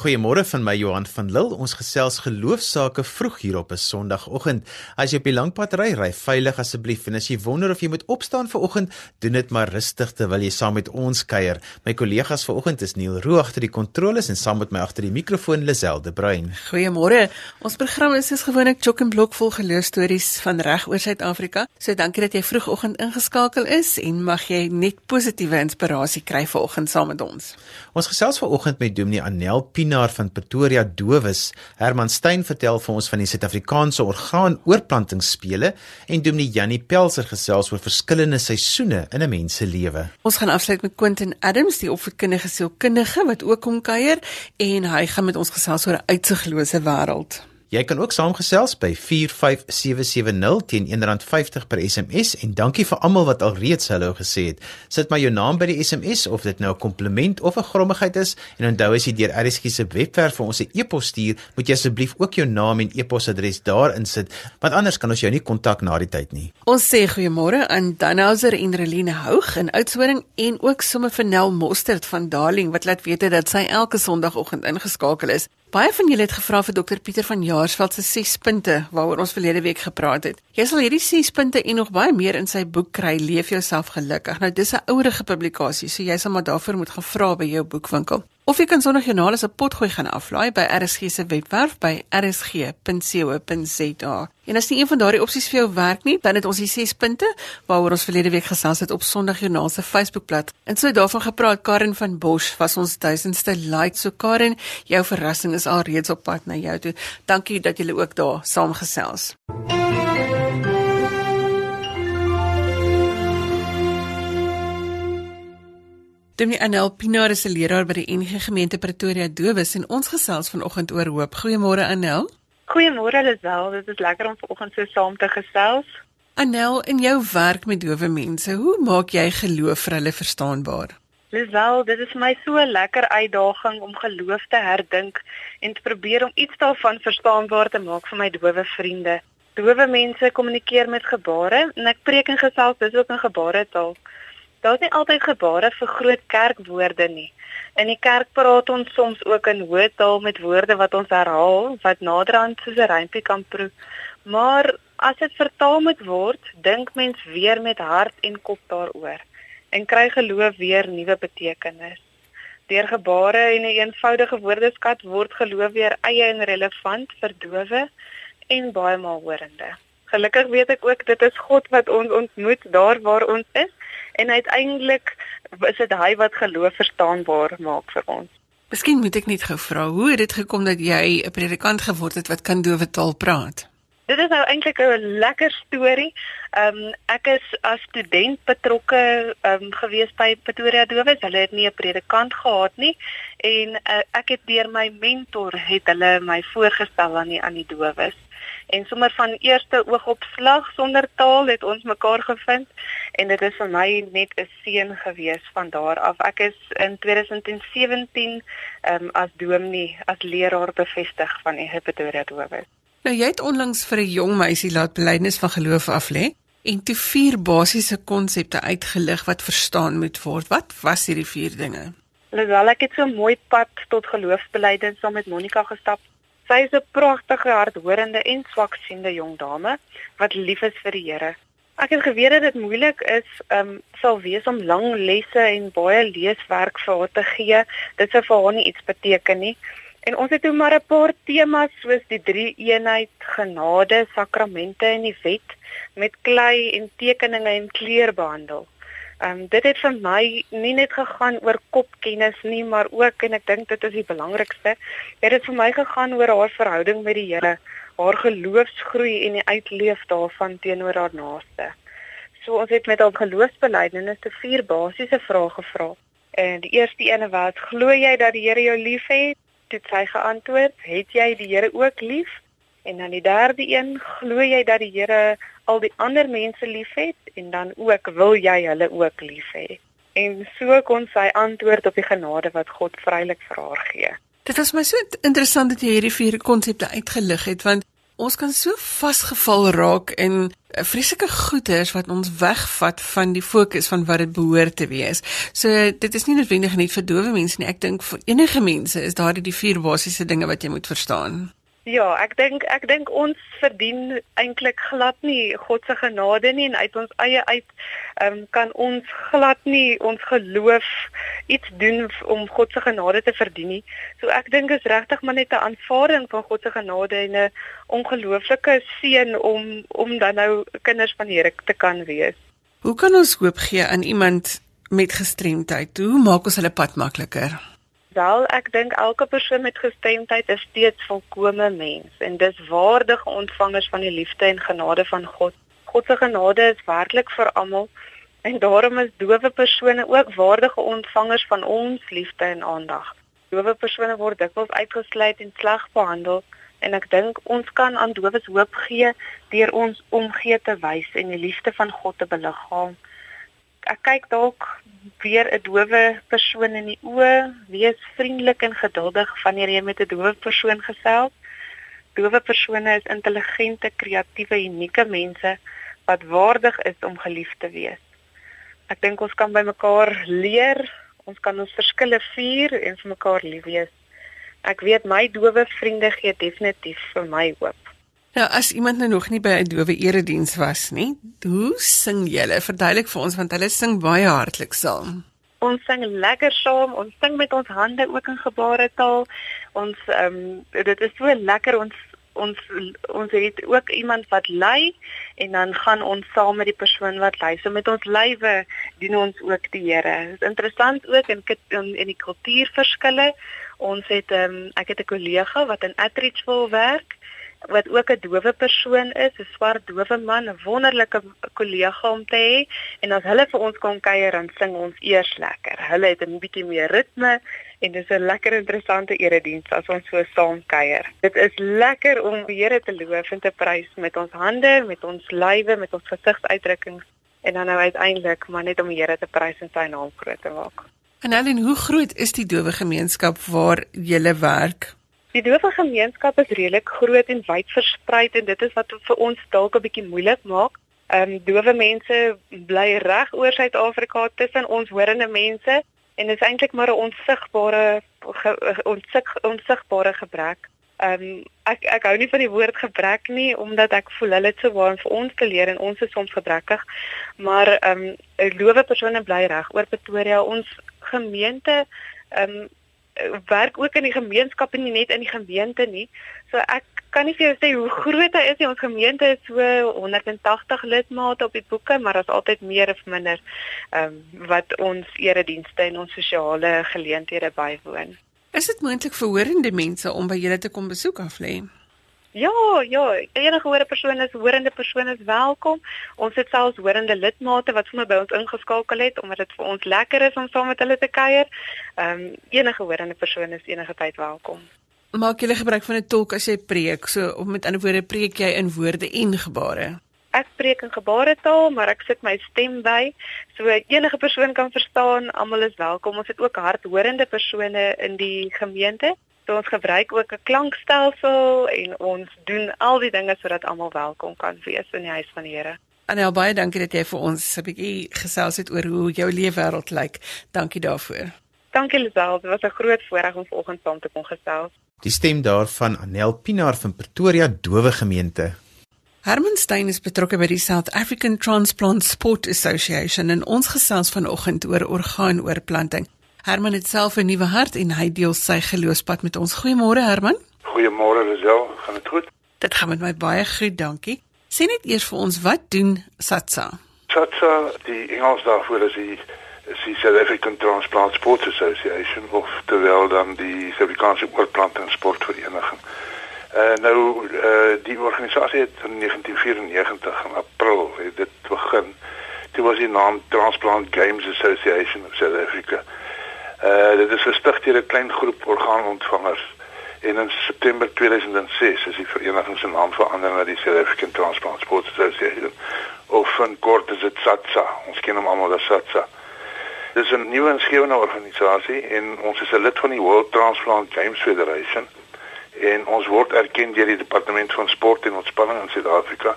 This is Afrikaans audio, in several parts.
Goeiemôre van my Johan van Lille. Ons gesels geloofsaake vroeg hier op 'n Sondagoggend. As jy op die lang pad ry, ry veilig asseblief en as jy wonder of jy moet opstaan vir oggend, doen dit maar rustig terwyl jy saam met ons kuier. My kollegas vanoggend is Neil Roo agter die kontroles en saam met my agter die mikrofoon Lisel de Bruin. Goeiemôre. Ons program is soos gewoonlik chock and block vol geloofstories van reg oor Suid-Afrika. So dankie dat jy vroegoggend ingeskakel is en mag jy net positiewe inspirasie kry vanoggend saam met ons. Ons gesels vanoggend met Dominee Anel Pinaar van Pretoria Dowes. Herman Stein vertel vir ons van die Suid-Afrikaanse orgaan-oorplantingsspele en Dominee Jannie Pelser gesels oor verskillende seisoene in 'n mens se lewe. Ons gaan afsluit met Quentin Adams, die opvoedkundige sielkundige wat ook kom kuier en hy gaan met ons gesels oor 'n uitsiglose wêreld. Jy kan ook saamgesels by 45770 teen R1.50 per SMS en dankie vir almal wat al reeds hallo gesê het. Sit maar jou naam by die SMS of dit nou 'n kompliment of 'n grommigheid is en onthou as jy deur RSG se webwerf vir ons 'n e-pos stuur, moet jy asseblief ook jou naam en e-posadres daar insit, want anders kan ons jou nie kontak na die tyd nie. Ons sê goeiemôre aan Danhauser en Reline Houg in Oudtshoorn en ook sommer vir Nel Mostert van Darling wat laat weet dat sy elke Sondagoggend ingeskakel is. Baie van julle het gevra vir dokter Pieter van Jaarsveld se 6 punte waaroor ons verlede week gepraat het. Jy sal hierdie 6 punte en nog baie meer in sy boek kry, Leef jouself gelukkig. Nou dis 'n ouerige publikasie, so jy sal maar daarvoor moet gaan vra by jou boekwinkel. Of jy kan sonder as 'n potgooi gaan aflaai by RSG se webwerf by rsg.co.za. En as nie een van daardie opsies vir jou werk nie, dan het ons die 6 punte waaroor ons verlede week gesels het op Sondag Joernaal se Facebookblad. En so daarvan gepraat Karen van Bosch was ons duisendste like. So Karen, jou verrassing is al reeds op pad na jou toe. Dankie dat jy ook daar saamgesels. Dominee Anel Pinaar is 'n leraar by die NG Gemeente Pretoria Dowes en ons gesels vanoggend oor hoop. Goeiemôre Anel. Goeiemôre Lisel, dit is lekker om vanoggend so saam te gesels. Anel, in jou werk met dowe mense, hoe maak jy geloof vir hulle verstaanbaar? Lisel, dit is vir my so 'n lekker uitdaging om geloof te herdink en te probeer om iets daarvan verstaanbaar te maak vir my dowe vriende. Dowe mense kommunikeer met gebare en ek preek en gesels dis ook in gebaretaal. Daar's nie altyd gebare vir groot kerkwoorde nie. In die kerk praat ons soms ook in hoë taal met woorde wat ons herhaal wat naderhand soos 'n rympie kan proe. Maar as dit vertaal moet word, dink mens weer met hart en kop daaroor en kry geloof weer nuwe betekenis. Deur gebare en 'n een eenvoudige woordeskat word geloof weer eie en relevant vir dowe en baie maalhorende. Gelukkig weet ek ook dit is God wat ons ontmoet daar waar ons is en uiteindelik is dit hy wat geloof verstaanbaar maak vir ons. Miskien moet ek net gou vra, hoe het dit gekom dat jy 'n predikant geword het wat kan dowe taal praat? Dit is nou eintlik 'n lekker storie. Ehm um, ek is as student betrokke ehm um, gewees by Pretoria Dowes. Hulle het nie 'n predikant gehad nie en uh, ek het deur my mentor het hulle my voorgestel aan die aan die dowes en sommer van eerste oogopslag sonder taal het ons mekaar gevind en dit is vir my net 'n seën gewees van daar af. Ek is in 2017 ehm um, as dominee as leraar bevestig van Pretoria Dowes. Nou jy het onlangs vir 'n jong meisie laat belydenis van geloof aflê en toe vier basiese konsepte uitgelig wat verstaan moet word. Wat was hierdie vier dinge? Alhoewel ek het so 'n mooi pad tot geloofsbelijdenis saam met Monica gestap, Sy is 'n pragtige, hardhorende en swaksiende jong dame wat lief is vir die Here. Ek het geweet dat dit moeilik is, ehm um, sal wees om lang lesse en baie leeswerk vir haar te gee. Dit sou vir haar nie iets beteken nie. En ons het toe maar 'n paar temas soos die drie eenheid, genade, sakramente en die wet met klei en tekeninge en kleur behandel. Ehm um, dit het vir my nie net gegaan oor kopkennis nie, maar ook en ek dink dit is die belangrikste, het dit vir my gegaan oor haar verhouding met die Here, haar geloofsgroei en die uitleef daarvan teenoor haar naaste. So ons het met haar geloofsbelijdenis te vier basiese vrae gevra. En die eerste ene was: Glo jy dat die Here jou liefhet? Toe sy geantwoord: Het jy die Here ook lief? En dan die derde een: Glo jy dat die Here al die ander mense liefhet en dan ook wil jy hulle ook lief hê. En so kon sy antwoord op die genade wat God vrylik vir haar gee. Dit was my so interessant dat jy hierdie vier konsepte uitgelig het want ons kan so vasgeval raak in eh, vreeslike goeters wat ons wegvat van die fokus van wat dit behoort te wees. So dit is nie noodwendig net vir dowe mense nie. Ek dink vir enige mense is daar die vier basiese dinge wat jy moet verstaan. Ja, ek dink ek dink ons verdien eintlik glad nie God se genade nie en uit ons eie uit um, kan ons glad nie ons geloof iets doen om God se genade te verdien nie. So ek dink is regtig maar net 'n aanvaarding van God se genade en 'n ongelooflike seën om om dan nou kinders van Here te kan wees. Hoe kan ons hoop gee aan iemand met gestremdheid? Hoe maak ons hulle pad makliker? Wel, ek dink elke persoon met gestremdheid is steeds volkomme mens en dis waardige ontvangers van die liefde en genade van God. God se genade is werklik vir almal en daarom is dowe persone ook waardige ontvangers van ons liefde en aandag. Dowe persone word dikwels uitgesluit en sleg behandel en ek dink ons kan aan dowes hoop gee deur ons omgee te wys en die liefde van God te beliggaam ek kyk dalk weer 'n dowe persoon in die oë, wees vriendelik en geduldig wanneer jy met 'n dowe persoon gesels. Dowe persone is intelligente, kreatiewe, unieke mense wat waardig is om geliefd te wees. Ek dink ons kan by mekaar leer, ons kan ons verskille vier en vir mekaar lief wees. Ek weet my dowe vriende gee definitief vir my hoop. Nou as iemand nou nog nie by 'n dowe erediens was nie, hoe sing julle? Verduidelik vir ons want hulle sing baie hartlik saam. Ons sing lekker saam, ons sing met ons hande ook in gebaretaal. Ons ehm um, dit is so lekker ons ons ons het ook iemand wat lei en dan gaan ons saam met die persoon wat lei. So met ons lywe dien ons ook die Here. Dit is interessant ook in in, in die kultuurverskille. Ons het ehm um, ek het 'n kollega wat in Atteridgeville werk wat ook 'n dowe persoon is, 'n swart dowe man, 'n wonderlike kollega om te hê en as hulle vir ons kom kuier dan sing ons eers lekker. Hulle het 'n bietjie meer ritme en dis 'n lekker interessante erediens as ons so saam kuier. Dit is lekker om die Here te loof en te prys met ons hande, met ons lywe, met ons gesigsuitdrukkings en dan nou uiteindelik maar net om die Here te prys en sy naam groot te maak. En Helen, hoe groot is die dowe gemeenskap waar jy werk? Die dowe gemeenskap is redelik groot en wyd versprei en dit is wat vir ons dalk 'n bietjie moeilik maak. Ehm um, dowe mense bly reg oor Suid-Afrika tussen ons horende mense en dit is eintlik maar 'n onsigbare onsig, onsigbare gebrek. Ehm um, ek ek hou nie van die woord gebrek nie omdat ek voel hulle het so baie vir ons te leer en ons is soms gebrekkig. Maar ehm um, dowe persone bly reg oor Pretoria. Ons gemeente ehm um, werk ook in die gemeenskap en nie net in die gemeente nie. So ek kan nie vir jou sê hoe groot hy is nie. Ons gemeente is so 180 lidmate op die boeke, maar daar's altyd meer of minder ehm um, wat ons eredienste en ons sosiale geleenthede bywoon. Is dit moontlik vir hoorende mense om by julle te kom besoek af lê? Ja, ja, enige hoore persoon is hoorende persoon is welkom. Ons het selfs hoorende lidmate wat sommer by ons ingeskakel het omdat dit vir ons lekker is om saam met hulle te kuier. Ehm um, enige hoorende persoon is enige tyd welkom. Maak jy gebruik van 'n tolk as jy preek? So of met ander woorde preek jy in woorde en gebare? Ek preek in gebaretaal, maar ek sit my stem by. So enige persoon kan verstaan, almal is welkom. Ons het ook hardhorende persone in die gemeente So ons gebruik ook 'n klankstelsel en ons doen al die dinge sodat almal welkom kan wees in die huis van die Here. Anel baie dankie dat jy vir ons 'n bietjie gesels het oor hoe jou leefwêreld lyk. Dankie daarvoor. Dankie Lisel, dit was 'n groot voorreg om vanoggend saam te kon gesels. Die stem daarvan Anel Pinaar van Pretoria Dowe Gemeente. Herman Stein is betrokke by die South African Transplant Sport Association en ons gesels vanoggend oor orgaanoorplanting. Herman het self 'n nuwe hart en hy deel sy geloofspad met ons. Goeiemôre Herman. Goeiemôre Lisel, gaan dit goed? Dit gaan met my baie goed, dankie. Sê net eers vir ons wat doen SATSA? SATSA, die Engels daarvoor is die is die South African Transplant Sports Association of terwyl dan die Suid-Afrikaanse Oorplanting Sportvereniging. Uh nou uh die organisasie het in 1994 in April het dit begin. Dit was die naam Transplant Games Association of South Africa. Uh dit is gestig deur 'n klein groep orgaanontvangers en in September 2006 is die vereniging se naam verander na die South African Transplant Sports Association of in kort is dit SATSA. Ons ken hom almal as SATSA. Dit is 'n nuwe insgewende organisasie en ons is 'n lid van die World Transplant Games Federation en ons word erken deur die departement van sport en ontspanning in Suid-Afrika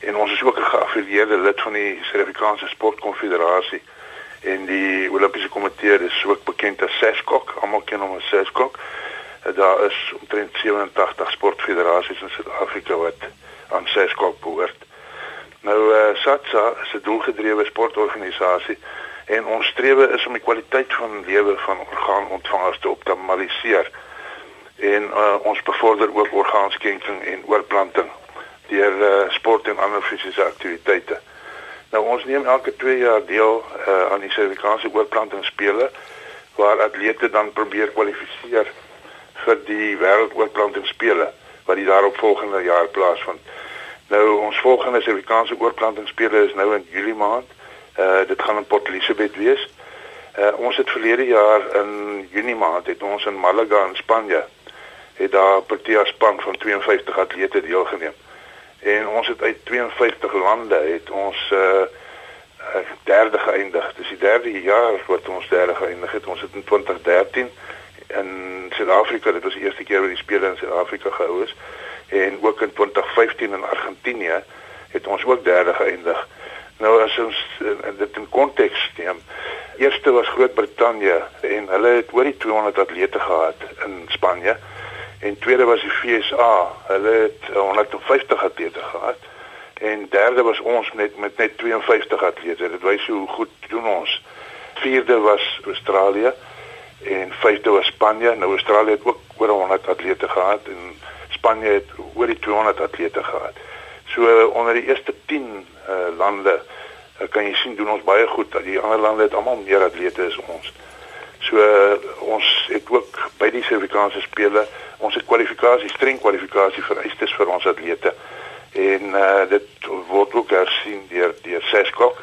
en ons is ook 'n geaffilieerde lid van die Suid-Afrikaanse Sportkonfederasie en die Olimpiese Komitee is ook bekend as SESCOC, almal ken hom as SESCOC. Daar is omtrent 87 sportfederasies in Suid-Afrika wat aan SESCOC behoort. Nou uh, SATSA is 'n doelgedrewe sportorganisasie en ons strewe is om die kwaliteit van lewe van orgaanontvangers te optimaliseer en uh, ons bevorder ook orgaanskenking en oorplanting deur uh, sport en ander fisiese aktiwiteite. Nou ons neem elke 2 jaar deel uh, aan die Suid-Afrikaanse oorplantingsspele waar atlete dan probeer kwalifiseer vir die wêreldoorplantingsspele wat die daaropvolgende jaar plaasvind. Nou ons volgende Suid-Afrikaanse oorplantingsspele is nou in Julie maand. Uh dit gaan in Port Elizabeth wees. Uh ons het verlede jaar in Junie maand het ons in Malaga in Spanje het daar Protea span van 52 atlete deelgeneem. En ons het uit 52 lande het ons uh derde geëindig. Dis die derde jaar wat ons derde geëindig het. Ons het in 2013 in Suid-Afrika, dit was die eerste keer wat die spele in Suid-Afrika gehou is en ook in 2015 in Argentinië het ons ook derde geëindig. Nou as ons in dit in konteks neem, eerste was Groot-Brittanje en hulle het oor die 200 atlete gehad in Spanje en tweede was die FSA. Hulle het 150 atlete gehad. En derde was ons met met net 52 atlete. Dit wys hoe goed doen ons. Vierde was Australië en vyfde was Spanje. Nou Australië het ook oor 100 atlete gehad en Spanje het oor die 200 atlete gehad. So onder die eerste 10 uh, lande uh, kan jy sien doen ons baie goed. Die ander lande het almal meer atlete as ons. So uh, ons het ook by die Suid-Afrikaanse spele ons het kwalifikasie, streng kwalifikasie vereistes vir ons atlete. En uh dit word ook hersien deur deur SESCOC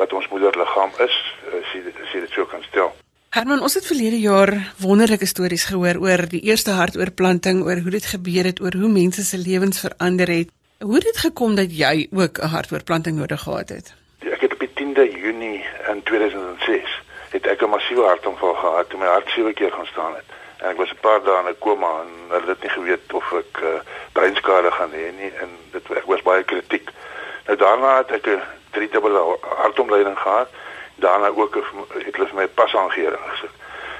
wat ons moederliggaam is, as jy as jy dit so kan stel. Herman, ons het verlede jaar wonderlike stories gehoor oor die eerste hartoortplanting, oor hoe dit gebeur het, oor hoe mense se lewens verander het. Hoe het dit gekom dat jy ook 'n hartoortplanting nodig gehad het? Ek het op die 10de Junie in 2006 het ek 'n massiewe hartaanval gehad toe my hart sewe keer gaan staan het. En ek was 'n paar dae in 'n koma en hulle het nie geweet of ek uh, breinskade gaan hê nie en dit ek was baie kritiek. Nou daarna het ek 'n driedubbele hartomleiding gehad. Daarna ook het hulle vir my pasaangering gesit.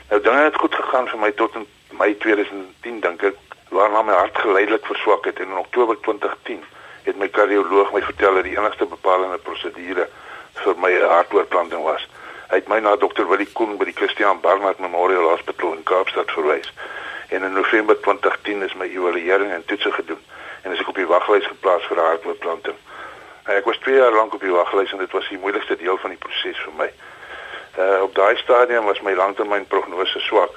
Nou dinge het goed gegaan vir my tot in Mei 2010 dink ek, waarna my hart geleidelik verswak het en in Oktober 2010 het my kardioloog my vertel dat die enigste bepalende prosedure vir my hartoortplanting was. Hy het my na dokter Willie Koen by die Christian Barnard Memorial Hospital in Kaapstad verwys. En in November 2010 is my evaluering en toetse gedoen en is ek op die waglys geplaas vir hartoortplanting. Nou, ek was 2 jaar lank op die waglys en dit was die moeilikste deel van die proses vir my. Uh op daai stadium was my langtermyn prognose swak.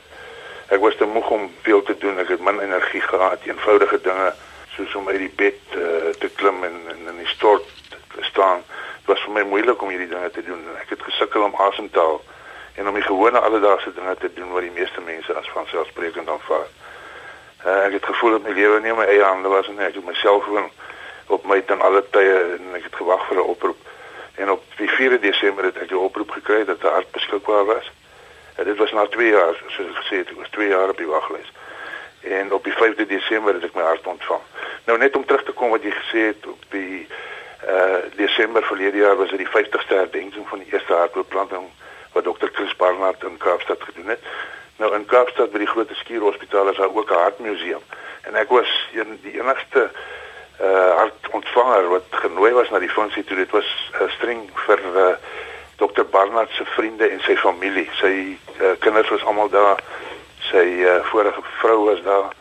Ek was te moeg om veel te doen. Ek het min energie gehad, eenvoudige dinge soos om uit die bed uh, te klim en, en in die stort te staan vir my moeilik om hierdie dinge te doen. Ek het gesukkel om asem te haal en om die gewone alledaagse dinge te doen wat die meeste mense as vanselfsprekend aanvaar. Uh, ek het gevoel dat my lewe nie my eie hande was nie. Ek het myself gewoon op my ten alle tye en ek het gewag vir 'n oproep. En op die 4de Desember het ek 'n oproep gekry dat die hart beskikbaar was. En dit was na 2 jaar, soos ek gesê het, ek was 2 jaar op die waglys. En op die 5de Desember het ek my hart ontvang. Nou net om terug te kom wat jy gesê het op die uh Desember verlede jaar was dit die 50ste herdenking van die eerste hartoortplanting wat dokter Chris Barnard in Kaapstad gedoen het. Nou in Kaapstad by die groot skierhospitaal is daar ook 'n hartmuseum en ek was een die enigste uh hartontvanger wat genooi was na die funksie toe dit was uh, streng vir uh dokter Barnard se vriende en sy familie. Sy uh, kinders was almal daar. Sy uh, vorige vrou was daar.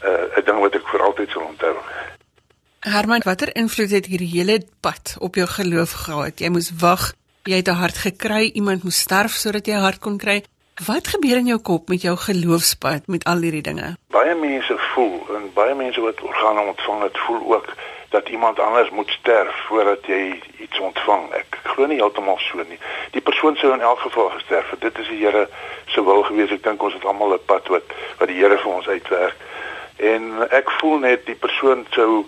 'n uh, ding wat ek vir altyd sal onthou. Herman, watter invloed het hierdie hele pad op jou geloof gehad? Jy moes wag, jy het 'n hart gekry, iemand moes sterf sodat jy 'n hart kon kry. Wat gebeur in jou kop met jou geloofspad met al hierdie dinge? Baie mense voel en baie mense wat organe ontvang het, voel ook dat iemand anders moet sterf voordat jy iets ontvang. Ek glo nie heeltemal so nie. Die persoon sou in elk geval gesterf het. Dit is die Here se wil gewees. Ek dink ons het almal 'n pad wat wat die Here vir ons uitwerk. En ek voel net die persoon sou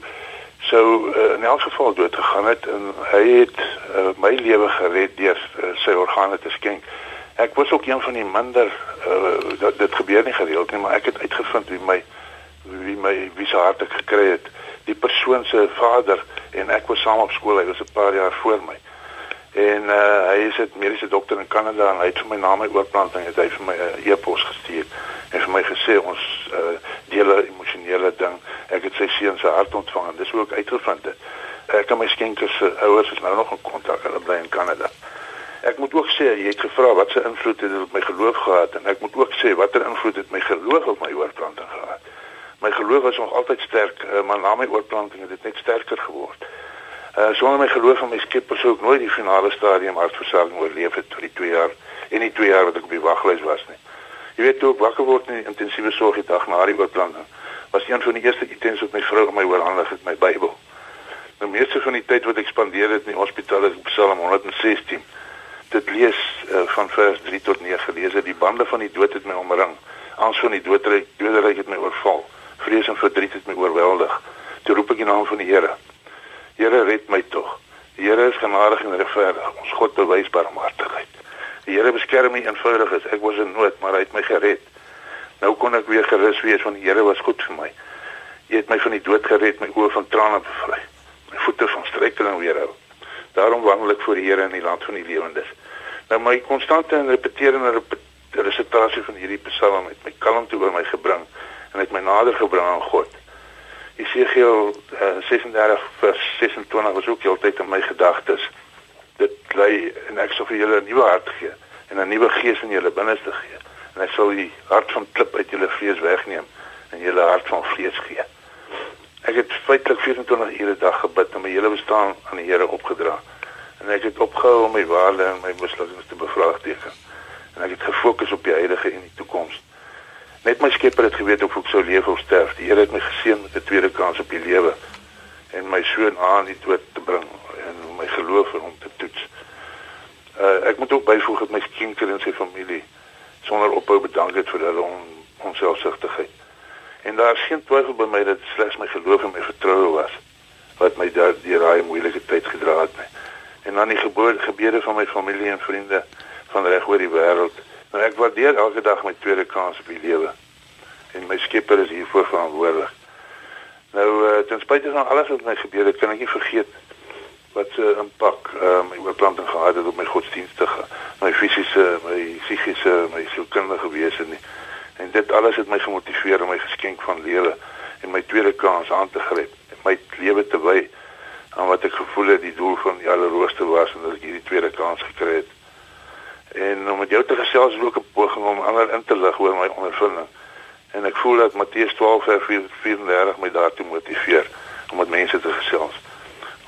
sou uh, in elk geval dood gegaan het en hy het uh, my lewe gered deur uh, sy organe te skenk. Ek was ook een van die minder uh, dat dit gebeur nie gereeld nie, maar ek het uitgevind wie my wie my wie se hart ek gekry het. Die persoon se vader en ek was saam op skool. Hy was 'n paar jaar voor my. En uh hy is 'n mediese dokter in Kanada en hy het vir my na my oorplanting het hy vir my 'n uh, e-pos gestuur en vir my gesê ons uh deel 'n emosionele ding. Ek het sy seun se hart ontvang en dis hoe ek uitgevind het. Ek en my skenkers se ouers is nou nog in kontak. Hulle bly in Kanada. Ek moet ook sê jy het gevra wat se invloed het dit op my geloof gehad en ek moet ook sê watter invloed het my geloof op my oorplanting gehad. My geloof was nog altyd sterk, uh, maar na my oorplanting het dit net sterker geword. Uh sonder my geloof in my Skepper sou ek nooit die finale stadium hartversaking oorleef het vir die 2 jaar en die 2 jaar wat ek op die waglys was nie. Jy weet toe ek wakker word in intensiewe sorg die dag na die oorplanting, was een van die eerste items wat my vrou aan my oorhandig het my Bybel. Nou meeste van die tyd wat ek spandeer het in die hospitaal is Psalm 116. Dit lees uh, van vers 3 tot 9 gelees. Die bande van die dood het my omring. Angst van die doodryk, doodryk het my oorval. Vrees en verdriet het my oorweldig. Toe roep ek die naam van die Here. Here red my tog. Die Here is genadig en regverdig. Ons God bewys barmhartigheid. Die Here beskerm my eenvoudig is. Ek was in nood, maar hy het my gered. Nou kon ek weer gerus wees want die Here was goed vir my. Hy het my van die dood gered, my oë van trane bevry. My voete van struikeling weerhou. Daarom wandel ek voor die Here in die land van die lewendes. Nou my konstante en repeterende resitasie van hierdie psalm het my kalmte oor my gebring en het my nader gebring aan God. Jesegiel uh, 36 vers 26 was ook heeltyd in my gedagtes. Dit lei en ek sal vir julle 'n nuwe hart gee en 'n nuwe gees in julle binneste gee. En ek sal die hart van klip uit julle vlees wegneem en julle hart van vlees gee. Ek het feitelik 24 ure 'n dag gebid en my hele bestaan aan die Here opgedra. En ek het opgehou om my waarde en my mislukkings te bevraagteken. En ek het gefokus op die heilige en die toekoms. Net my Skepper het geweet of ek sou leef of sterf. Die Here het my geseën met 'n tweede kans op die lewe en my soon aan die dood te bring en my geloof vir hom te toets. Uh ek moet ook byvoeg dat my kinders en sy familie sonder ophou bedank het vir hulle on, onselfsugtigheid. En daar is geen twyfel by my dat slegs my geloof en my vertroue was wat my deur daai moeilike tyd gedra het. Nie. En dan die geboorte gebede van my familie en vriende van reg oor die wêreld Nou ek waardeer elke dag my tweede kans op die lewe. En my Skepper is hiervoor verantwoordelik. Nou uh, ten spyte van alles wat my gebeur het, kan ek nie vergeet wat se uh, impak uh, my oorplanting gehad het op my godsdienstige, my fisiese, my psigiese, my sielkundige wese nie. En dit alles het my gemotiveer om my geskenk van lewe en my tweede kans aan te gryp en my lewe te wy aan wat ek gevoel het die doel van die allerhoogste was en dat ek hierdie tweede kans gekry het en om met jou te gesels is ook 'n poging om ander in te lig oor my ondervinding. En ek voel dat Matteus 12 vers 34 my daartoe motiveer om met mense te gesels.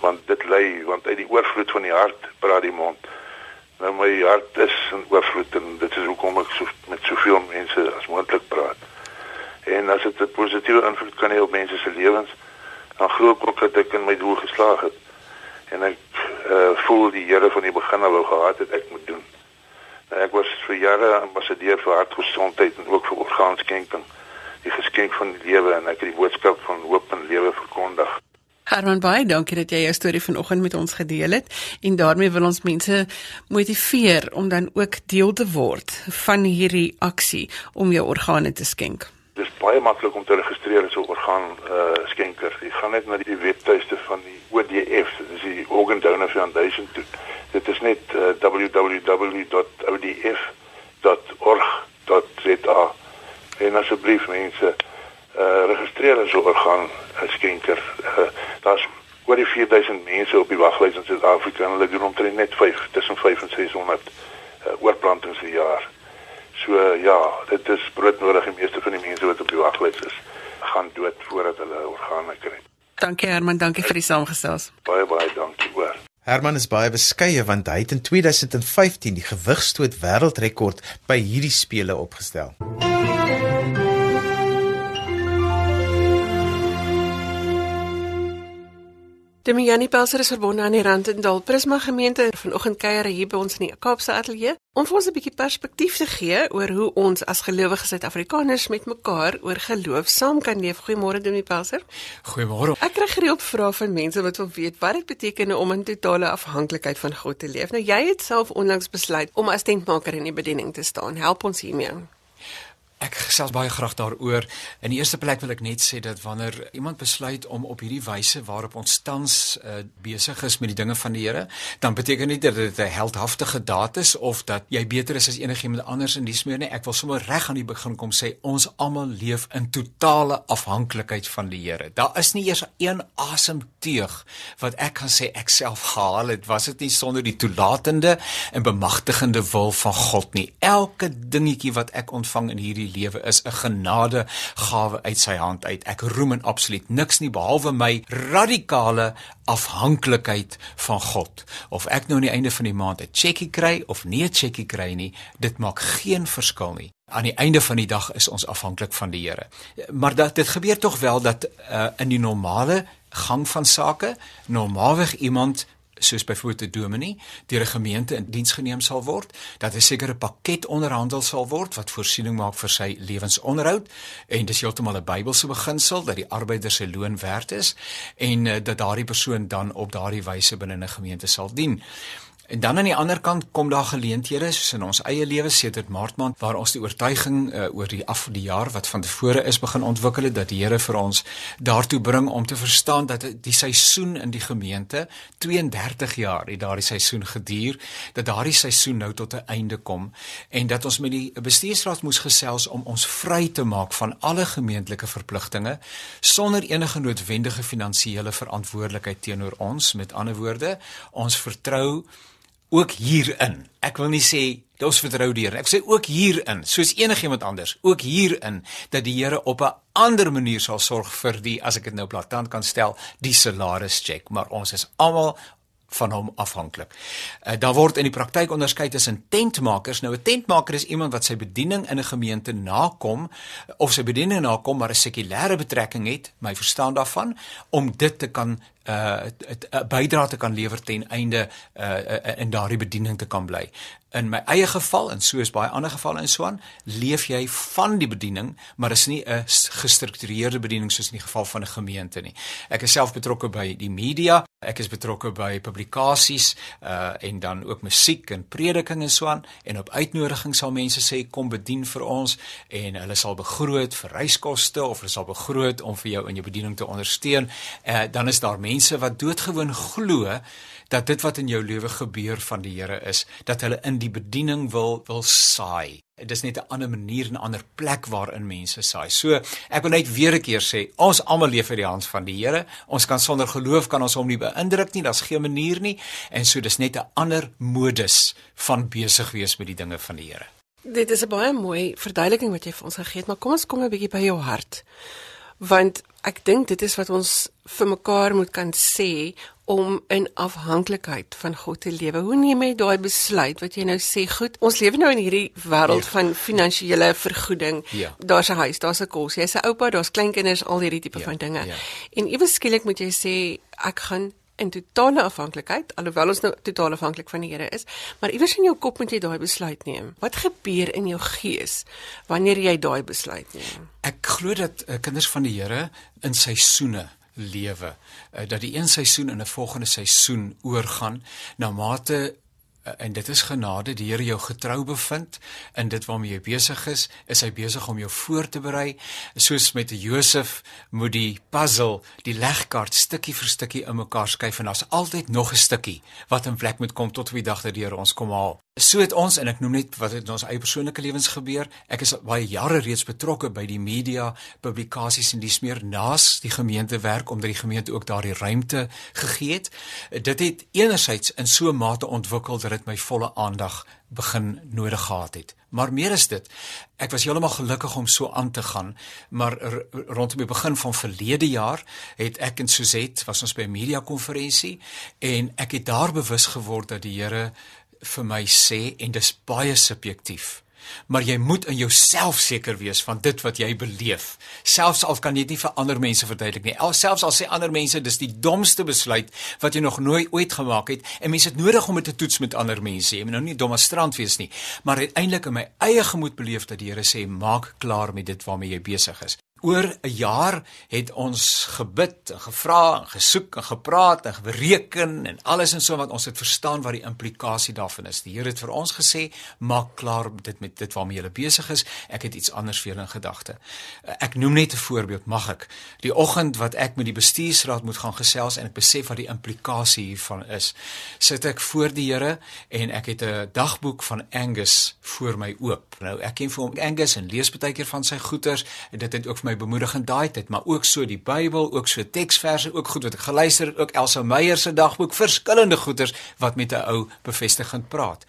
Want dit lei want uit die oorvloed van die hart praat die mond. Nou my hart is in oorvloed en dit is hoekom ek so met soveel mense as moontlik praat. En as dit 'n positiewe invloed kan hê op mense se lewens, dan glo ek ook dat ek in my doel geslaag het. En ek uh, voel die Here van die begin af wou gehad het ek moet doen. Ek was vir jare ambassadeur vir hartgesondheid en ook vir orgaanskenking. Die geskenk van die lewe en ek het die boodskap van hoop en lewe verkondig. Herman baie dankie dat jy jou storie vanoggend met ons gedeel het en daarmee wil ons mense motiveer om dan ook deel te word van hierdie aksie om jou organe te skenk. Dit is baie maklik om te registreer as 'n orgaan uh, skenker. Jy gaan net na die webtuiste van die ODF, dit is die Organ Donor Foundation toe dit is net uh, www.odf.org.za en asseblief mense uh, registreer as 'n orgaan skenker. Uh, daar's oor die 4000 mense op die waglys in Suid-Afrika en hulle doen omtrent net 5 tussen 5 en 600 uh, oorplantings per jaar. So uh, ja dit is broodnodig. Die meeste van die mense wat op die waglys is gaan dood voordat hulle organe kry. Dankie Herman, dankie vir die saamgesels. Baie baie dankie hoor. Herman is baie beskeie want hy het in 2015 die gewigstoot wêreldrekord by hierdie spele opgestel. Demiani Pelser is verbonde aan die Randendal Prisma gemeente vanoggend kuier hier by ons in die Kaapse ateljee om vir ons 'n bietjie perspektief te gee oor hoe ons as gelowige Suid-Afrikaners met mekaar oor geloof saam kan leef. Goeiemôre Demi Pelser. Goeiemôre. Ek kry gereeld vrae van mense wat wil weet wat dit beteken om in totale afhanklikheid van God te leef. Nou jy het self onlangs besluit om as tentmaker in die bediening te staan. Help ons hiermee. Ek gesels baie graag daaroor. In die eerste plek wil ek net sê dat wanneer iemand besluit om op hierdie wyse waarop ons tans uh, besig is met die dinge van die Here, dan beteken dit dat dit 'n heldhaftige daad is of dat jy beter is as enigiemand anders in die smeer nie. Ek wil sommer reg aan die begin kom sê ons almal leef in totale afhanklikheid van die Here. Daar is nie eers een asemteug wat ek kan sê ek self gehaal het was dit nie sonder die toelatende en bemagtigende wil van God nie. Elke dingetjie wat ek ontvang in hierdie lewe is 'n genade gawe uit sy hand uit. Ek roem en absoluut niks nie behalwe my radikale afhanklikheid van God. Of ek nou aan die einde van die maand 'n cheque kry of nie 'n cheque kry nie, dit maak geen verskil nie. Aan die einde van die dag is ons afhanklik van die Here. Maar dat dit gebeur tog wel dat uh, in die normale gang van sake normaalweg iemand soos byvoorbeeld 'n dominee deur 'n gemeente in diens geneem sal word, dat 'n sekere pakket onderhandel sal word wat voorsiening maak vir sy lewensonderhoud en dis heeltemal 'n Bybelse beginsel dat die arbeider se loon werd is en uh, dat daardie persoon dan op daardie wyse binne 'n gemeente sal dien. En dan aan die ander kant kom daar geleenthede soos in ons eie lewe sedert Maart maand waar ons die oortuiging uh, oor die af die jaar wat van tevore is begin ontwikkel dat die Here vir ons daartoe bring om te verstaan dat die seisoen in die gemeente 32 jaar het daardie seisoen geduur dat daardie seisoen nou tot 'n einde kom en dat ons met die bestuursraad moes gesels om ons vry te maak van alle gemeentelike verpligtinge sonder enige noodwendige finansiële verantwoordelikheid teenoor ons. Met ander woorde ons vertrou ook hierin. Ek wil nie sê ons vertrou die Here. Ek sê ook hierin, soos enigiemand anders, ook hierin dat die Here op 'n ander manier sal sorg vir die as ek dit nou platant kan stel, die salaris check, maar ons is almal van hom afhanklik. Uh, daar word in die praktyk onderskei tussen tentmakers. Nou 'n tentmaker is iemand wat sy bediening in 'n gemeente nakom of sy bediening nakom maar 'n sekulêre betrekking het, my verstaan daarvan, om dit te kan uh 'n bydrae te kan lewer ten einde uh, uh in daardie bediening te kan bly. In my eie geval en soos baie ander gevalle in Swaan, leef jy van die bediening, maar is nie 'n gestruktureerde bediening soos in die geval van 'n gemeente nie. Ek is self betrokke by die media, ek is betrokke by publikasies uh en dan ook musiek en prediking en Swaan en op uitnodiging sal mense sê kom bedien vir ons en hulle sal begroot vir reiskoste of hulle sal begroot om vir jou in jou bediening te ondersteun. Uh dan is daar mense mense wat doodgewoon glo dat dit wat in jou lewe gebeur van die Here is, dat hulle in die bediening wil wil saai. Dit is net 'n ander manier en 'n ander plek waarin mense saai. So, ek wil net weer 'n keer sê, ons almal leef uit die hand van die Here. Ons kan sonder geloof kan ons hom nie beïndruk nie. Daar's geen manier nie. En so dis net 'n ander modus van besig wees met die dinge van die Here. Dit is 'n baie mooi verduideliking wat jy vir ons gegee het, maar kom ons kom 'n bietjie by jou hart. Want ek dink dit is wat ons vir mekaar moet kan sê om in afhanklikheid van God te lewe. Hoe neem jy daai besluit wat jy nou sê, goed, ons lewe nou in hierdie wêreld ja. van finansiële vergoeding. Ja. Daar's 'n huis, daar's 'n kos, jy's 'n oupa, daar's kleinkinders, al hierdie tipe ja. van dinge. Ja. En ewe skielik moet jy sê ek gaan in totale afhanklikheid alhoewel ons nou totaal afhanklik van die Here is maar iewers in jou kop moet jy daai besluit neem. Wat gebeur in jou gees wanneer jy daai besluit neem? Ek glo dat uh, kinders van die Here in seisoene lewe. Uh, dat die een seisoen in 'n volgende seisoen oorgaan na mate en dit is genade die Here jou getrou bevind in dit waarmee jy besig is is hy besig om jou voor te berei. Soos met Josef moet die puzzle die legkaart stukkie vir stukkie in mekaar skuif en daar's altyd nog 'n stukkie wat in plek moet kom tot op die dag dat die Here ons kom haal So het ons en ek noem net wat het in ons eie persoonlike lewens gebeur. Ek is baie jare reeds betrokke by die media, publikasies en dis meer naas die gemeente werk omdat die gemeente ook daardie ruimte gegee het. Dit het enerzijds in so 'n mate ontwikkel dat dit my volle aandag begin nodig gehad het. Maar meer is dit. Ek was heeltemal gelukkig om so aan te gaan, maar rondom die begin van verlede jaar het ek en Suzette was ons by 'n media konferensie en ek het daar bewus geword dat die Here vir my sê en dis baie subjektief. Maar jy moet in jouself seker wees van dit wat jy beleef. Selfs al kan jy dit nie vir ander mense verduidelik nie. Selfs al sê ander mense dis die domste besluit wat jy nog nooit ooit gemaak het en mense het nodig om dit te toets met ander mense. Jy moet nou nie dommestrand wees nie, maar uiteindelik in my eie gemoed beleef dat die Here sê maak klaar met dit waarmee jy besig is oor 'n jaar het ons gebid en gevra en gesoek en gepraat en bereken en alles en so wat ons het verstaan wat die implikasie daarvan is. Die Here het vir ons gesê, maak klaar dit met dit waarmee jy besig is. Ek het iets anders vir julle in gedagte. Ek noem net 'n voorbeeld, mag ek? Die oggend wat ek met die bestuursraad moet gaan gesels en ek besef wat die implikasie hiervan is, sit ek voor die Here en ek het 'n dagboek van Angus voor my oop. Nou ek ken vir hom Angus en lees baie keer van sy goeters en dit het ook vir my bemoedigend daai tyd, maar ook so die Bybel, ook so teksverse, ook goed wat ek geluister het, ook Elsa Meyer se dagboek, verskillende goeters wat met 'n ou bevestigend praat.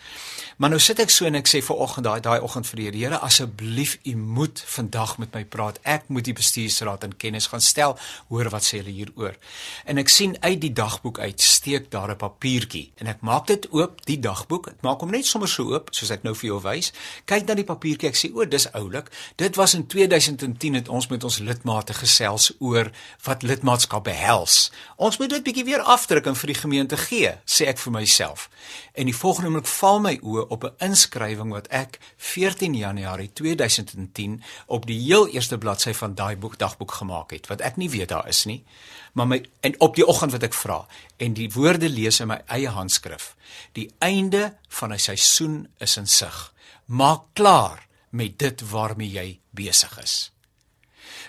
Maar nou sit ek so en ek sê vir oggend daai daai oggend vir die Here asseblief u moet vandag met my praat. Ek moet die bestuursraad in kennis gaan stel. Hoor wat sê hulle hieroor. En ek sien uit die dagboek uit steek daar 'n papiertjie en ek maak dit oop, die dagboek. Ek maak hom net sommer so oop soos ek nou vir jou wys. Kyk na die papiertjie. Ek sê o, dis oulik. Dit was in 2010 het ons met ons lidmate gesels oor wat lidmaatskap behels. Ons moet dit bietjie weer afdruk en vir die gemeente gee, sê ek vir myself. En die volgende oomblik val my oë op 'n inskrywing wat ek 14 Januarie 2010 op die heel eerste bladsy van daai boek dagboek gemaak het, wat ek nie weet daar is nie. Maar my en op die oggend wat ek vra en die woorde lees in my eie handskrif. Die einde van 'n seisoen is in sig. Maak klaar met dit waarmee jy besig is.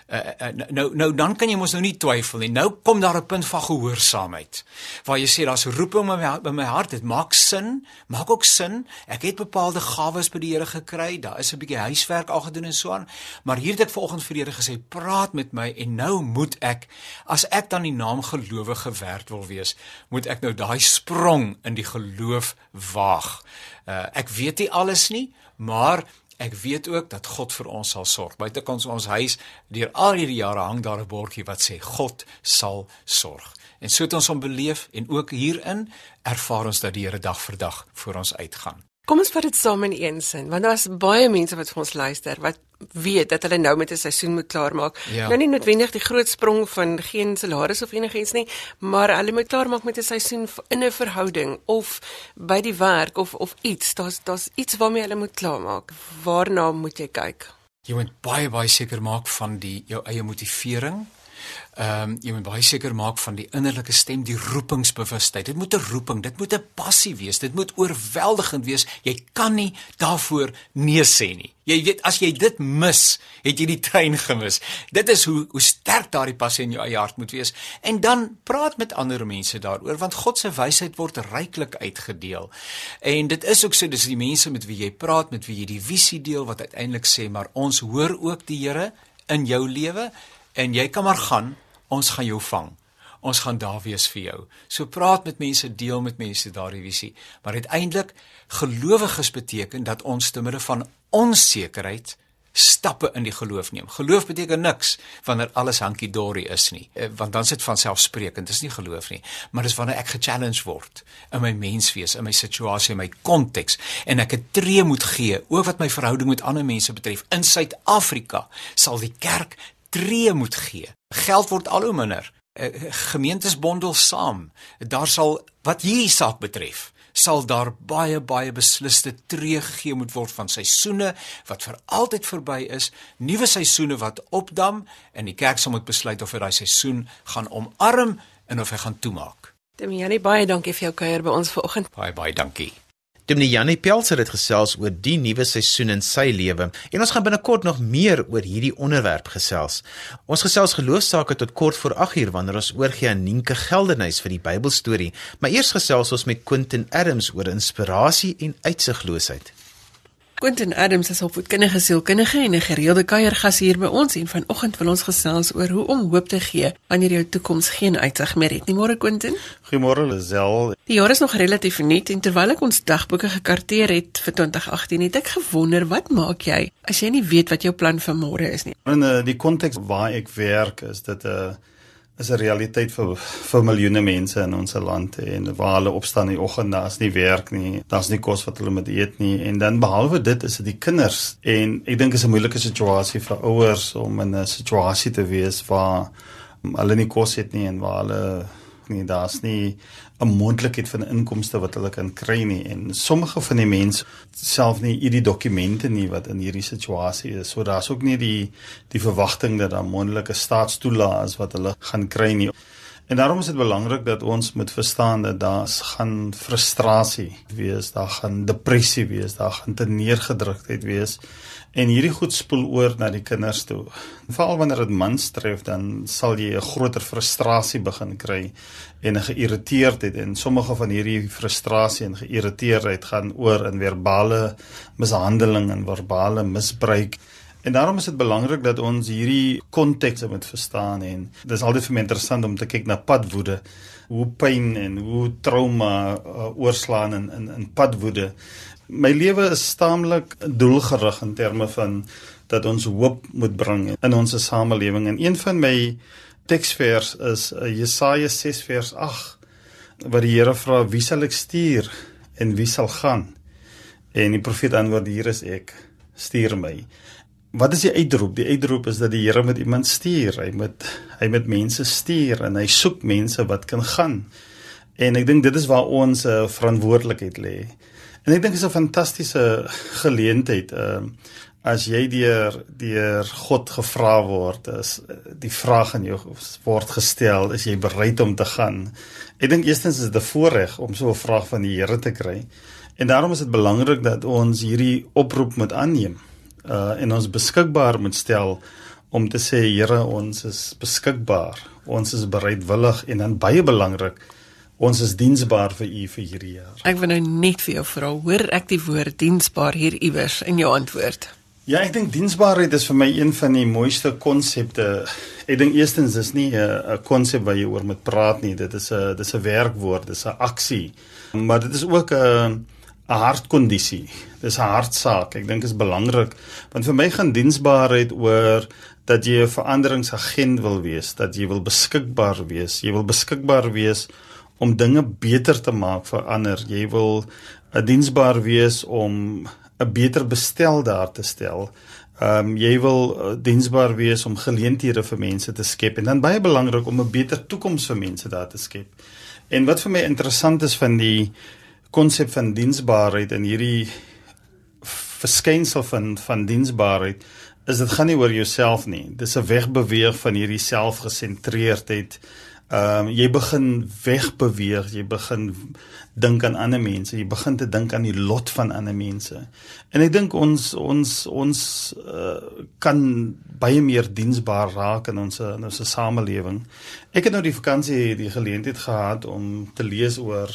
Uh, uh, nou nou dan kan jy mos nou nie twyfel nie. Nou kom daar 'n punt van gehoorsaamheid waar jy sê daar's roeping in my by my hart. Dit maak sin, maak ook sin. Ek het bepaalde gawes by die Here gekry. Daar is 'n bietjie huiswerk al gedoen en so aan. Maar hier het ek vanoggend vir die Here gesê, "Praat met my en nou moet ek as ek dan die naam gelowige werd wil wees, moet ek nou daai sprong in die geloof waag." Uh, ek weet nie alles nie, maar Ek weet ook dat God vir ons sal sorg. Buite kan ons ons huis deur al hierdie jare hang daar 'n bordjie wat sê God sal sorg. En so het ons hom beleef en ook hierin ervaar ons dat die Here dag vir dag vir ons uitgaan. Kom ons vat dit saam in een sin, want daar's baie mense wat vir ons luister wat weet dat hulle nou met 'n seisoen moet klaarmaak. Ja. Nou nie noodwendig die groot sprong van geen salaris of enigiets nie, maar hulle moet klaarmaak met 'n seisoen in 'n verhouding of by die werk of of iets. Daar's daar's iets waarmee hulle moet klaarmaak. Waarna moet jy kyk? Jy moet baie baie seker maak van die jou eie motivering Ehm um, jy moet baie seker maak van die innerlike stem, die roepingsbewustheid. Dit moet 'n roeping, dit moet 'n passie wees, dit moet oorweldigend wees. Jy kan nie daarvoor nee sê nie. Jy weet as jy dit mis, het jy die trein gemis. Dit is hoe hoe sterk daardie passie in jou eie hart moet wees. En dan praat met ander mense daaroor want God se wysheid word ryklik uitgedeel. En dit is ook so dis die mense met wie jy praat, met wie jy die visie deel wat uiteindelik sê maar ons hoor ook die Here in jou lewe en jy kan maar gaan ons gaan jou vang. Ons gaan daar wees vir jou. So praat met mense, deel met mense daardie visie. Maar uiteindelik gelowiges beteken dat ons te midde van onsekerheid stappe in die geloof neem. Geloof beteken niks wanneer alles hankie dorie is nie, eh, want dan sit van selfsprekend, dis nie geloof nie, maar dis wanneer ek gechallenge word in my menswees, in my situasie, in my konteks en ek 'n tree moet gee, ook wat my verhouding met ander mense betref. In Suid-Afrika sal die kerk tree moet gee. Geld word al hoe minder. Eh, gemeentes bondel saam. Daar sal wat hierdie saak betref, sal daar baie baie besliste tree gegee moet word van seisoene wat vir altyd verby is, nuwe seisoene wat opdam en die kerk sal moet besluit of hy daai seisoen gaan omarm en of hy gaan toemaak. Demiani baie dankie vir jou kuier by ons vanoggend. Baie baie dankie. Dominee Janie Pelser het gesels oor die nuwe seisoen in sy lewe en ons gaan binnekort nog meer oor hierdie onderwerp gesels. Ons gesels geloofsaake tot kort voor 8uur wanneer ons oorgie aan Nienke Geldenhuys vir die Bybelstorie, maar eers gesels ons met Quentin Adams oor inspirasie en uitsigloosheid. Quentin Adams is opvoedkundige sielkundige en 'n gereelde kuiergas hier by ons en vanoggend wil ons gesels oor hoe om hoop te gee wanneer jou toekoms geen uitsig meer het nie. Môre Quentin. Goeiemôre Lisel. Die jaar is nog relatief nuut en terwyl ek ons dagboeke gekarteer het vir 2018, het ek gewonder wat maak jy as jy nie weet wat jou plan vir môre is nie. In uh, die konteks waar ek werk is dit 'n uh, is 'n realiteit vir vir miljoene mense in ons land en waar hulle opstaan in die oggend daar's nie werk nie daar's nie kos wat hulle moet eet nie en dan behalwe dit is dit die kinders en ek dink is 'n moeilike situasie vir ouers om in 'n situasie te wees waar hulle nie kos het nie en waar hulle nie. Daar's nie 'n moontlikheid van inkomste wat hulle kan kry nie en sommige van die mense self nie hierdie dokumente nie wat in hierdie situasie is. So daar's ook nie die die verwagting dat daar moontlike staatstoelaas wat hulle gaan kry nie. En daarom is dit belangrik dat ons moet verstaan dat daar gaan frustrasie wees, daar gaan depressie wees, daar gaan te neergedruktheid wees. En hierdie goed spoel oor na die kinders toe. Veral wanneer dit mans tref, dan sal jy 'n groter frustrasie begin kry en 'n geïrriteerdheid en sommige van hierdie frustrasie en geïrriteerdheid gaan oor in verbale mishandeling en verbale misbruik. En daarom is dit belangrik dat ons hierdie konteks moet verstaan en dis altyd vir my interessant om te kyk na padwoede, hoe pyn en hoe trauma uh, oorslaan in in in padwoede My lewe is staamlik doelgerig in terme van dat ons hoop moet bring in ons samelewing en een van my teksvers is uh, Jesaja 6 vers 8 waar die Here vra wie sal ek stuur en wie sal gaan en die profeet antwoord hier is ek stuur my Wat is die uitroep? Die uitroep is dat die Here met iemand stuur. Hy moet hy met mense stuur en hy soek mense wat kan gaan. En ek dink dit is waar ons uh, verantwoordelikheid lê. En ek dink dit is 'n fantastiese geleentheid. Ehm uh, as jy deur deur God gevra word, is die vraag aan jou word gestel, is jy bereid om te gaan? Ek dink eerstens is dit 'n voorreg om so 'n vraag van die Here te kry. En daarom is dit belangrik dat ons hierdie oproep moet aanneem. Uh en ons beskikbaar moet stel om te sê Here, ons is beskikbaar. Ons is bereidwillig en dan baie belangrik Ons is diensbaar vir u vir hierdie jaar. Ek wil nou net vir jou vra, hoor ek die woord diensbaar hier iewers in jou antwoord? Ja, ek dink diensbaarheid is vir my een van die mooiste konsepte. Ek dink eerstens is nie 'n konsep wat jy oor moet praat nie. Dit is 'n dis 'n werkwoord, dis 'n aksie. Maar dit is ook 'n 'n hartkondisie. Dis 'n hartsaak. Ek dink dit is belangrik want vir my gaan diensbaarheid oor dat jy 'n veranderingsagent wil wees, dat jy wil beskikbaar wees. Jy wil beskikbaar wees om dinge beter te maak vir ander. Jy wil 'n diensbaar wees om 'n beter bestel daar te stel. Ehm um, jy wil uh, diensbaar wees om geleenthede vir mense te skep en dan baie belangrik om 'n beter toekoms vir mense daar te skep. En wat vir my interessant is van die konsep van diensbaarheid en hierdie verskynsel van van diensbaarheid is dit gaan nie oor jouself nie. Dis 'n wegbeweeg van hierdie selfgesentreerdheid Ehm um, jy begin wegbeweeg, jy begin dink aan ander mense, jy begin te dink aan die lot van ander mense. En ek dink ons ons ons uh, kan baie meer diensbaar raak in ons in ons samelewing. Ek het nou die vakansie die geleentheid gehad om te lees oor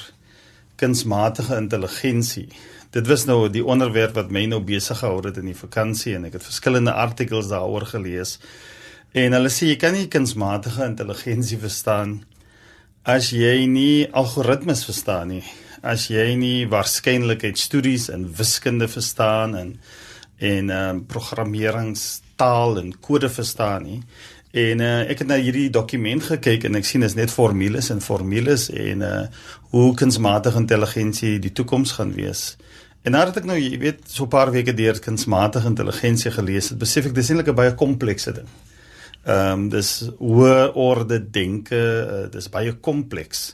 kunsmatige intelligensie. Dit was nou die onderwerp wat my nou besig gehou het in die vakansie en ek het verskillende artikels daaroor gelees. En hulle sê jy kan nie kunsmatige intelligensie verstaan as jy nie algoritmes verstaan nie. As jy nie waarskynlikheidsstudies en wiskunde verstaan en en ehm um, programmeringstaal en kode verstaan nie. En uh, ek het na hierdie dokument gekyk en ek sien is net formules en formules en uh hoe kunsmatige intelligensie die toekoms gaan wees. En nadat ek nou, jy weet, so 'n paar weke deur kunsmatige intelligensie gelees het, besef ek dis eintlik 'n baie komplekse ding. Ehm um, dis hoë orde denke, uh, dis baie kompleks.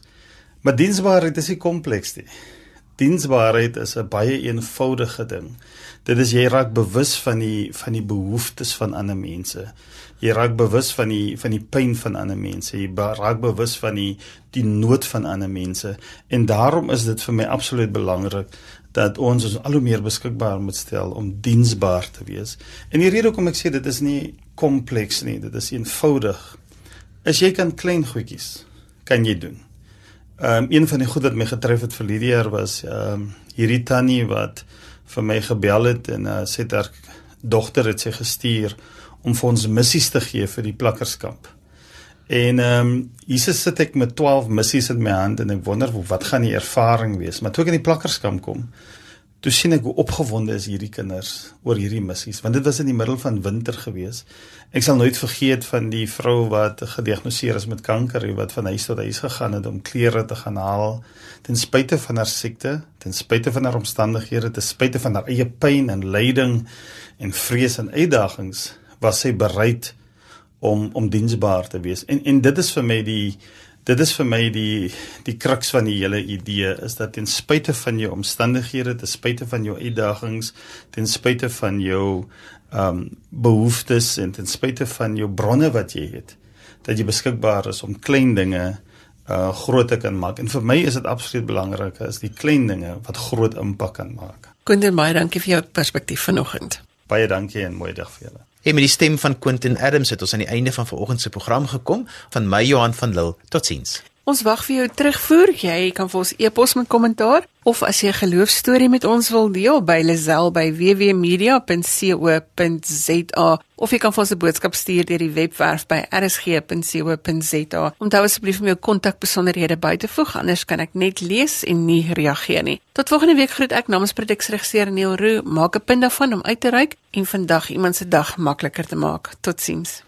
Maar diensbaarheid is nie kompleks nie. Diensbaarheid is 'n baie eenvoudige ding. Dit is jy raak bewus van die van die behoeftes van ander mense. Jy raak bewus van die van die pyn van ander mense. Jy raak bewus van die die nood van ander mense. En daarom is dit vir my absoluut belangrik dat ons ons al hoe meer beskikbaar moet stel om diensbaar te wees. En die rede hoekom ek sê dit is nie kompleks nie, dit is eenvoudig. As jy kan klein goedjies kan jy doen. Ehm um, een van die goed wat my getref het vir hierdie jaar was ehm um, hierdie tannie wat vir my gebel het en uh, sê haar dogter het sy gestuur om vir ons missies te gee vir die plakkerskamp. En ehm um, hier sit ek met 12 missies in my hand en ek wonder wat gaan die ervaring wees. Maar toe ek in die plakkerskamp kom, toe sien ek hoe opgewonde is hierdie kinders oor hierdie missies want dit was in die middel van winter gewees. Ek sal nooit vergeet van die vrou wat gediagnoseer is met kanker en wat van huis tot huis gegaan het om klere te gaan haal ten spyte van haar siekte, ten spyte van haar omstandighede, ten spyte van haar eie pyn en lyding en vrees en uitdagings, was sy bereid om om diensbaar te wees. En en dit is vir my die dit is vir my die die kruks van die hele idee is dat ten spyte van jou omstandighede, ten spyte van jou uitdagings, ten spyte van jou um behoeftes en ten spyte van jou bronne wat jy het, dat jy beskikbaar is om klein dinge uh groot te kan maak. En vir my is dit absoluut belangrik is die klein dinge wat groot impak kan maak. Quentin, baie dankie vir jou perspektief vanoggend. Baie dankie en mooi dag vir julle. En met die stem van Quentin Adams het ons aan die einde van vanoggend se program gekom. Van my Johan van Lille. Totsiens. Ons wag vir jou terugvoer. Jy kan vir ons e-pos met kommentaar of as jy 'n geloofstorie met ons wil deel by Lazel by www.media.co.za of jy kan vir ons 'n boodskap stuur deur die webwerf by rsg.co.za. Onthou asseblief om jou kontakbesonderhede by te voeg anders kan ek net lees en nie reageer nie. Tot volgende week groet ek namens produksieregisseur Neil Roo. Maak 'n punt daarvan om uit te reik en vandag iemand se dag makliker te maak. Totsiens.